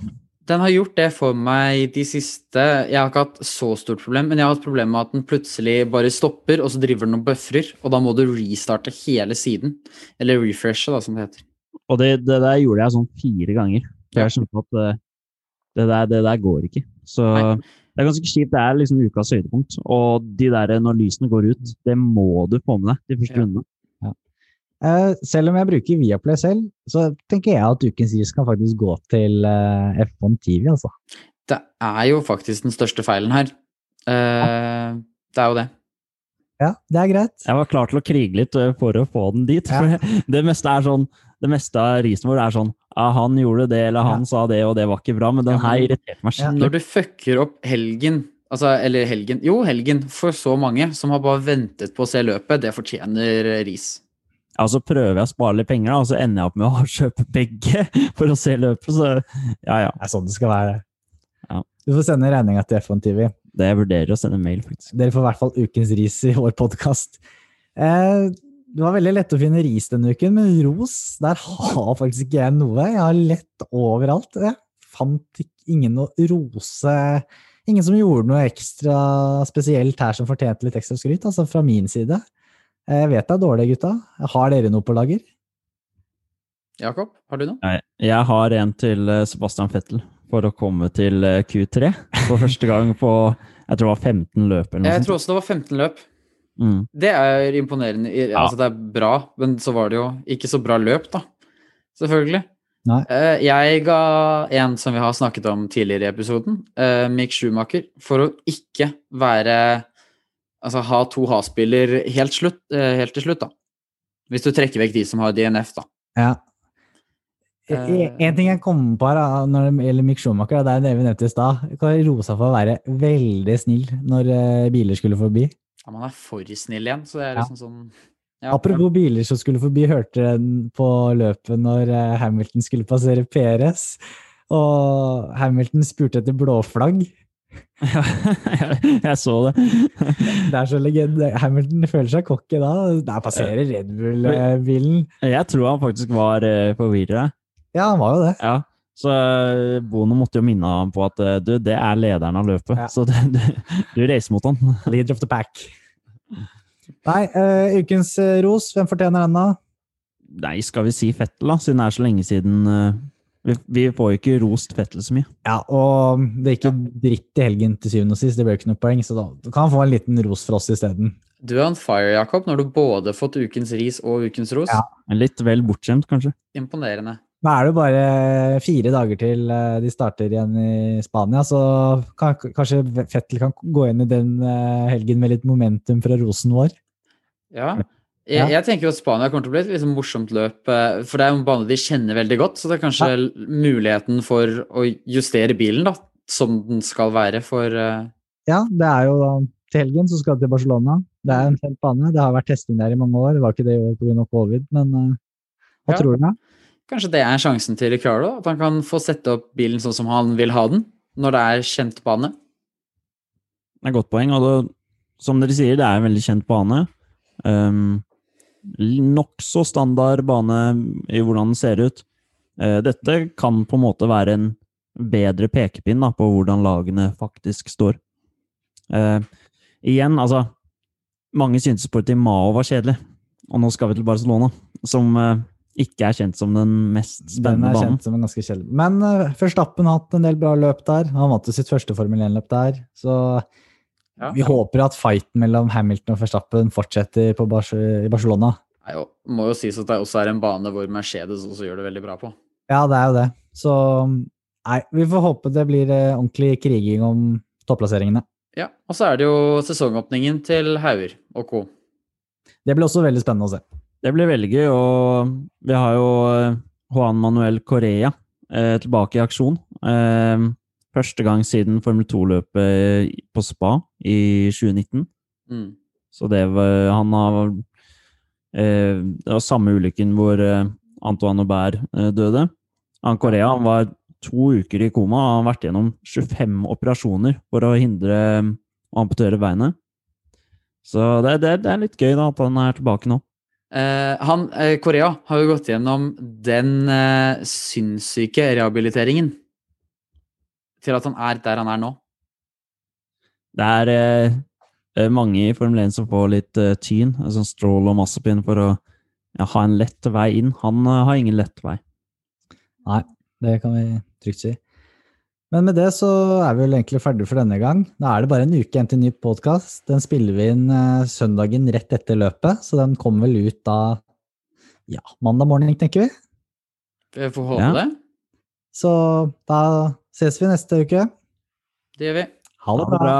den har gjort det for meg de siste Jeg har ikke hatt så stort problem, men jeg har hatt problem med at den plutselig bare stopper, og så driver den og bøfrer, og da må du restarte hele siden. Eller refreshe, da, som det heter. Og det, det der gjorde jeg sånn fire ganger. Jeg jeg skjønte at eh, det der, det der går ikke. Så Nei. det er ganske kjipt. Det er liksom ukas høydepunkt. Og de der når lysene går ut, det må du få med deg de første ja. rundene. Uh, selv om jeg bruker Viaplay selv, så tenker jeg at ukens ris kan faktisk gå til uh, F1 TV, altså. Det er jo faktisk den største feilen her. Uh, det er jo det. Ja, det er greit. Jeg var klar til å krige litt for å få den dit. Ja. det meste er sånn, det meste av risen vår er sånn ah, han gjorde det, eller han ja. sa det, og det var ikke bra. Men den her irriterte meg skikkelig. Når du fucker opp helgen, altså, eller helgen, jo, helgen, for så mange som har bare ventet på å se løpet, det fortjener ris. Ja, så prøver jeg å spare litt penger, da, og så ender jeg opp med å kjøpe begge for å se løpet. Så ja, ja. Det er sånn det skal være. Ja. Du får sende regninga til F1 TV. Det jeg vurderer å sende mail, faktisk. Dere får i hvert fall ukens ris i vår podkast. Eh, det var veldig lett å finne ris denne uken, men ros, der har faktisk ikke jeg noe. Jeg har lett overalt. Jeg fant ingen å rose Ingen som gjorde noe ekstra spesielt her som fortjente litt ekstra skryt, altså fra min side. Eh, Jeg vet det er dårlig, gutta. Har dere noe på lager? Jakob, har du noe? Nei, jeg har en til eh, Sebastian Fettel for å komme til eh, Q3 for første gang på jeg tror det var 15 løp eller noe Jeg sånt. tror også det var 15 løp. Mm. Det er imponerende. Altså, det er bra, men så var det jo ikke så bra løp, da. Selvfølgelig. Nei. Eh, Jeg ga en som vi har snakket om tidligere i episoden, eh, Mick Schumacher, for å ikke være Altså ha to ha-spiller helt, slutt, eh, helt til slutt, da. Hvis du trekker vekk de som har DNF, da. Ja. Eh. En ting jeg kom på her når det gjelder Mick Schumacher, det er det vi nevnte i stad. Kan rose han for å være veldig snill når eh, biler skulle forbi. Ja, man er for snill igjen, så det er Ja. liksom sånn ja, Apropos biler som skulle forbi, hørte den på løpet når Hamilton skulle passere PRS. Og Hamilton spurte etter blåflagg. Ja, jeg, jeg så det. Det er så legende. Hamilton føler seg cocky da. Der passerer Red Bull-bilen. Jeg tror han faktisk var uh, forvirra. Ja, han var jo det. Ja. Så eh, Bono måtte jo minne ham på at eh, du, det er lederen av løpet. Ja. Så det, du, du reiser mot han. Leader of the pack. Nei, uh, ukens eh, ros, hvem fortjener den da? Nei, skal vi si Fettel, da? Siden det er så lenge siden. eh, vi, vi får jo ikke rost Fettel så mye. Ja, og det gikk jo dritt i helgen til syvende og sist, det ble jo ikke noe poeng, så da du kan få en liten ros for oss isteden. Du er on fire, Jakob, når du både fått ukens ris og ukens ros. Ja. Litt vel bortskjemt, kanskje. Imponerende. Nå er det jo bare fire dager til eh, de starter igjen i Spania, så kan, kanskje Fettel kan gå inn i den eh, helgen med litt momentum fra rosen vår. Ja. Ja. Jeg, jeg tenker jo at Spania kommer til å bli et liksom morsomt løp, eh, for det er jo en bane de kjenner veldig godt, så det er kanskje ja. muligheten for å justere bilen, da, som den skal være for uh... Ja, det er jo da til helgen så skal det til Barcelona. Det er en kjent bane. Det har vært testing der i mange år. Det var ikke det i år pga. covid, men uh, hva Ja. tror du? da? Kanskje det er sjansen til Ricardo, at han kan få sette opp bilen sånn som han vil ha den, når det er kjent bane. Det er et godt poeng. Og det, som dere sier, det er en veldig kjent bane. Um, Nokså standard bane i hvordan den ser ut. Eh, dette kan på en måte være en bedre pekepinn da, på hvordan lagene faktisk står. Eh, igjen, altså Mange syntes Portimao var kjedelig, og nå skal vi til Barcelona, som eh, ikke er kjent som den mest spennende banen. Den er kjent som en ganske kjedelig. Men uh, Førstappen har hatt en del bra løp der. Han vant jo sitt første Formel 1-løp der. Så Ja. vi håper at fighten mellom Hamilton og Verstappen fortsetter på Bar i Barcelona. Nei, jo, må jo sies at det også er en bane hvor Mercedes også gjør det veldig bra på. Ja, det er jo det. Så nei, vi får håpe det blir eh, ordentlig kriging om topplasseringene. Ja, og så er det jo sesongåpningen til Hauger og co. Det blir også veldig spennende å se. Det blir veldig gøy, og vi har jo eh, Juan Manuel Correa eh, tilbake i aksjon. Eh, første gang siden Formel 2-løpet på Spa i 2019. Mm. Så det var Han har eh, Det var samme ulykken hvor eh, Antoine Aubert eh, døde. Han Korea han var to uker i koma og han har vært gjennom 25 operasjoner for å hindre eh, å amputere beinet. Så det, det, det er litt gøy da at han er tilbake nå. Eh, han, eh, Korea har jo gått gjennom den eh, sinnssyke rehabiliteringen til at han er der han er nå. Det er eh, eh, mange i Formel 1 som får litt eh, tyn, altså strål og massepinn, for å ja, ha en lett vei inn. Han eh, har ingen lett vei. Nei, Det kan vi trygt si. Men med det så er vi vel egentlig ferdige for denne gang. Da er det bare en uke igjen til ny podkast. Den spiller vi inn eh, søndagen rett etter løpet, så den kommer vel ut da ja, mandag morgen, tenker vi. Vi får håpe Ja. det. Så da ses vi neste uke. Det gjør vi. Ha det bra. bra.